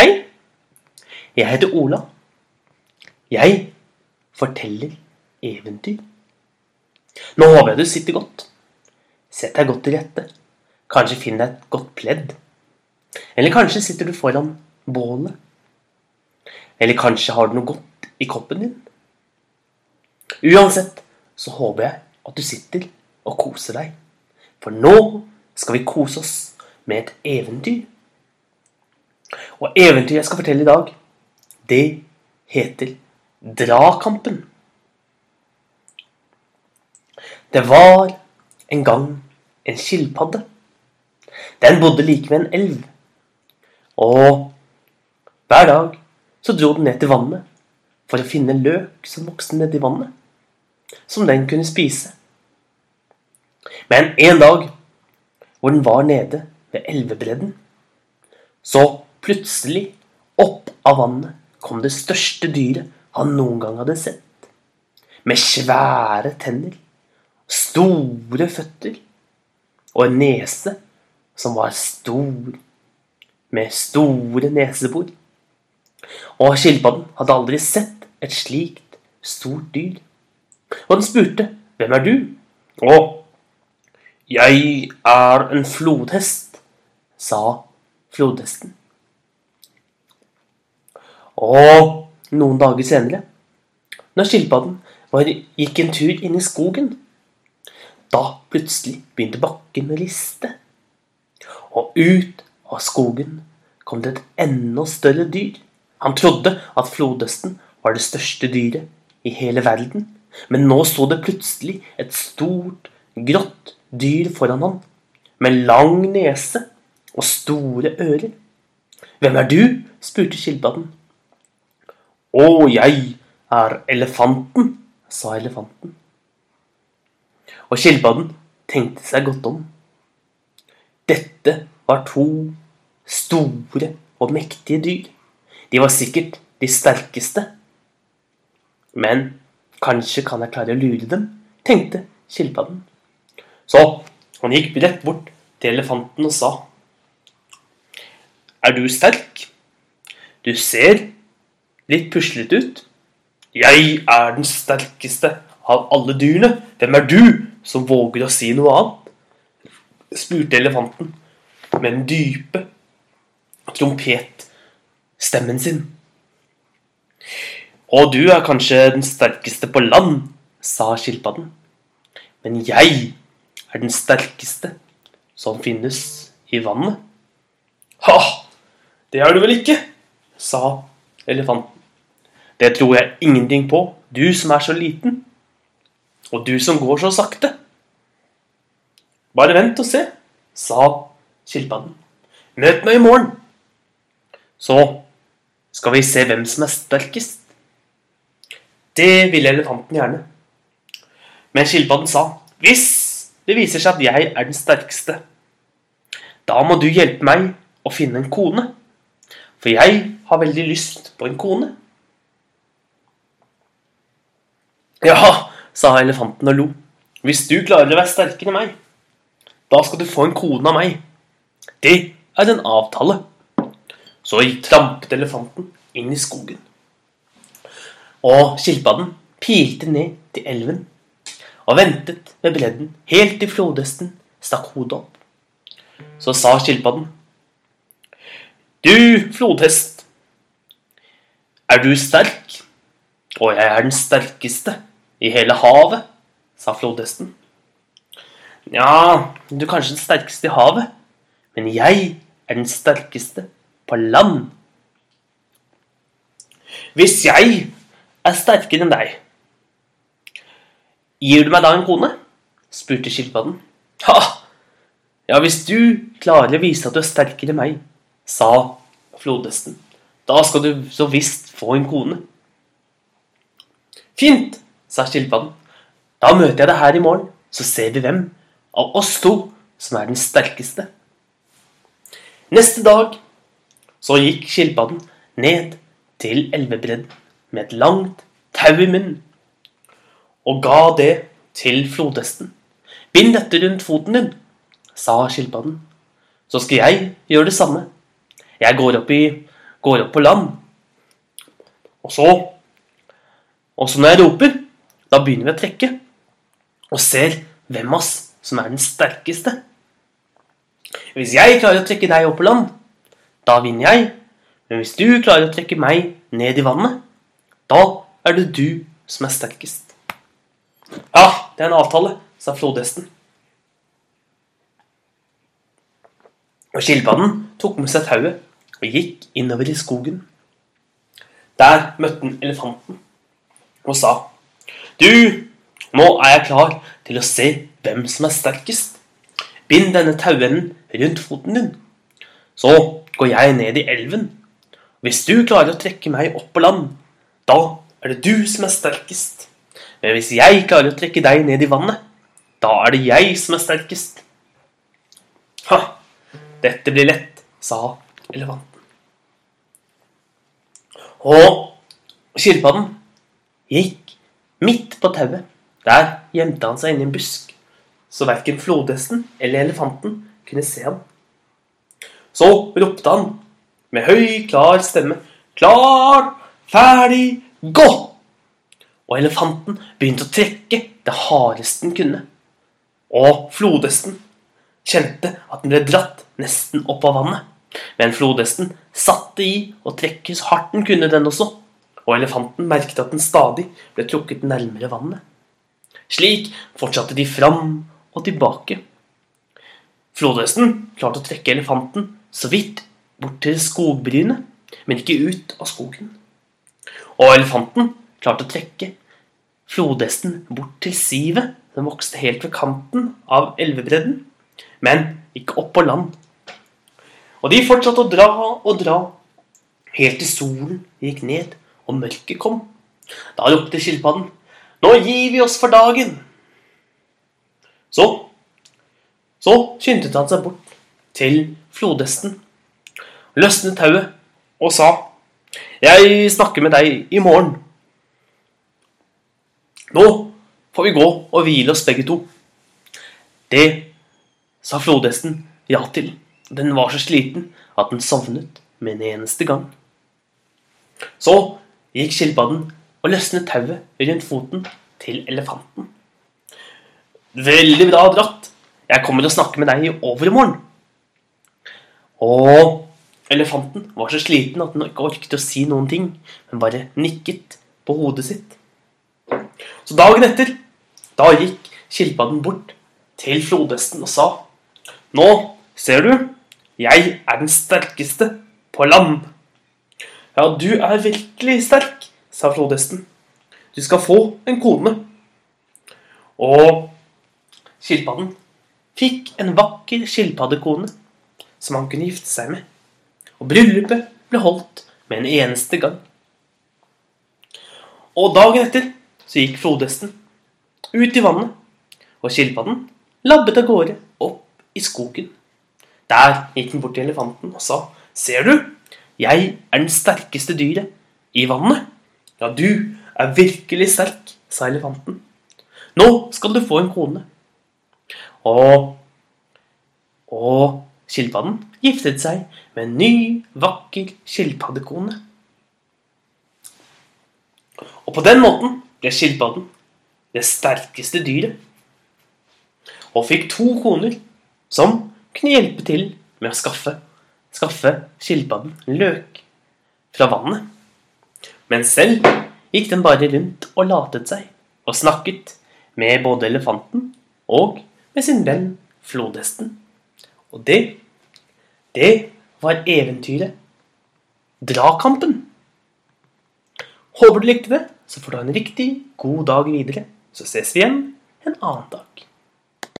Hei, jeg heter Ola. Jeg forteller eventyr. Nå håper jeg du sitter godt. Sett deg godt til rette. Kanskje finn deg et godt pledd. Eller kanskje sitter du foran bålet. Eller kanskje har du noe godt i koppen din. Uansett så håper jeg at du sitter og koser deg. For nå skal vi kose oss med et eventyr. Og eventyret jeg skal fortelle i dag, det heter Drakampen. Det var en gang en skilpadde. Den bodde like ved en elv. Og hver dag så dro den ned til vannet for å finne løk som vokste nedi vannet, som den kunne spise. Men en dag hvor den var nede ved elvebredden, så plutselig, opp av vannet, kom det største dyret han noen gang hadde sett. Med svære tenner, store føtter og en nese som var stor, med store nesebor. Og skilpadden hadde aldri sett et slikt stort dyr. Og den spurte, 'Hvem er du?' Å, jeg er en flodhest, sa flodhesten. Og noen dager senere, når skilpadden var, gikk en tur inn i skogen, da plutselig begynte bakken å riste. Og ut av skogen kom det et enda større dyr. Han trodde at flodhesten var det største dyret i hele verden, men nå sto det plutselig et stort, grått dyr foran ham, med lang nese og store ører. Hvem er du? spurte skilpadden. Å, jeg er elefanten, sa elefanten. Og skilpadden tenkte seg godt om. Dette var to store og mektige dyr. De var sikkert de sterkeste. Men kanskje kan jeg klare å lure dem, tenkte skilpadden. Så han gikk rett bort til elefanten og sa Er du sterk? Du ser litt puslete ut. Jeg er den sterkeste av alle dyrene. Hvem er du som våger å si noe annet? spurte elefanten med den dype trompetstemmen sin. Og du er kanskje den sterkeste på land, sa skilpadden. Men jeg er den sterkeste som finnes i vannet. Ha! Det er du vel ikke? sa elefanten. Det tror jeg ingenting på, du som er så liten. Og du som går så sakte. Bare vent og se, sa skilpadden. Møt meg i morgen. Så skal vi se hvem som er sterkest. Det ville elefanten gjerne. Men skilpadden sa hvis det viser seg at jeg er den sterkeste, da må du hjelpe meg å finne en kone. For jeg har veldig lyst på en kone. Ja, sa elefanten og lo. Hvis du klarer å være sterkere enn meg, da skal du få en kone av meg. Det er en avtale. Så trampet elefanten inn i skogen. Og skilpadden pilte ned til elven og ventet ved bredden helt til flodhesten stakk hodet opp. Så sa skilpadden. Du, flodhest, er du sterk? Og jeg er den sterkeste i hele havet, sa flodhesten. Ja, du er kanskje den sterkeste i havet, men jeg er den sterkeste på land. Hvis jeg er sterkere enn deg, gir du meg da en kone? spurte skilpadden. Ha! Ja, hvis du klarer å vise at du er sterkere enn meg, sa flodhesten, da skal du så visst få en kone. Fint, sa skilpadden. Da møter jeg deg her i morgen, så ser vi hvem av oss to som er den sterkeste. Neste dag så gikk skilpadden ned til elvebredden med et langt tau i munnen og ga det til flodhesten. Bind dette rundt foten din, sa skilpadden. Så skal jeg gjøre det samme. Jeg går opp i går opp på land. Og så Og så når jeg roper, da begynner vi å trekke. Og ser hvem av oss som er den sterkeste. Hvis jeg klarer å trekke deg opp på land, da vinner jeg. Men hvis du klarer å trekke meg ned i vannet, da er det du som er sterkest. Ja, det er en avtale, sa flodhesten. Og skilpadden tok med seg tauet og gikk innover i skogen. Der møtte han elefanten og sa Du, nå er jeg klar til å se hvem som er sterkest. Bind denne tauenden rundt foten din. Så går jeg ned i elven. Hvis du klarer å trekke meg opp på land, da er det du som er sterkest. Men hvis jeg klarer å trekke deg ned i vannet, da er det jeg som er sterkest. Ha, dette blir lett, sa elefanten. Og skilpadden gikk midt på tauet. Der gjemte han seg inni en busk, så verken flodhesten eller elefanten kunne se ham. Så ropte han med høy, klar stemme Klar, ferdig, gå! Og elefanten begynte å trekke det hardeste den kunne. Og flodhesten kjente at den ble dratt nesten opp av vannet. Men flodhesten satte i og trekke så hardt den kunne, den også. Og elefanten merket at den stadig ble trukket nærmere vannet. Slik fortsatte de fram og tilbake. Flodhesten klarte å trekke elefanten så vidt bort til skogbrynet, men ikke ut av skogen. Og elefanten klarte å trekke flodhesten bort til sivet, som vokste helt ved kanten av elvebredden, men ikke opp på land. Og de fortsatte å dra og dra, helt til solen gikk ned og mørket kom. Da ropte skilpadden, 'Nå gir vi oss for dagen!' Så så skyndte han seg bort til flodhesten, løsnet tauet og sa, 'Jeg snakker med deg i morgen.' Nå får vi gå og hvile oss begge to. Det sa flodhesten ja til. Den var så sliten at den sovnet med en eneste gang. Så gikk skilpadden og løsnet tauet rundt foten til elefanten. Veldig bra dratt. Jeg kommer og å snakke med deg i overmorgen. Og elefanten var så sliten at den ikke orket å si noen ting, men bare nikket på hodet sitt. Så dagen etter, da gikk skilpadden bort til flodhesten og sa Nå ser du, jeg er den sterkeste på land. Ja, du er virkelig sterk, sa flodhesten. Du skal få en kone. Og skilpadden fikk en vakker skilpaddekone som han kunne gifte seg med. Og bryllupet ble holdt med en eneste gang. Og dagen etter så gikk flodhesten ut i vannet, og skilpadden labbet av gårde opp i skogen. Der gikk den bort til elefanten og sa, 'Ser du, jeg er den sterkeste dyret i vannet.' 'Ja, du er virkelig sterk', sa elefanten. 'Nå skal du få en kone.' Og, og skilpadden giftet seg med en ny, vakker skilpaddekone. Og på den måten ble skilpadden det sterkeste dyret og fikk to koner som kunne hjelpe til med å skaffe, skaffe skilpadden løk fra vannet. Men selv gikk den bare rundt og latet seg og snakket med både elefanten og med sin venn flodhesten. Og det, det var eventyret Drakampen. Håper du likte det, så får du ha en riktig god dag videre. Så ses vi igjen en annen dag.